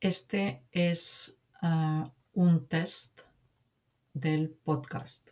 Este es ah, un test del podcast.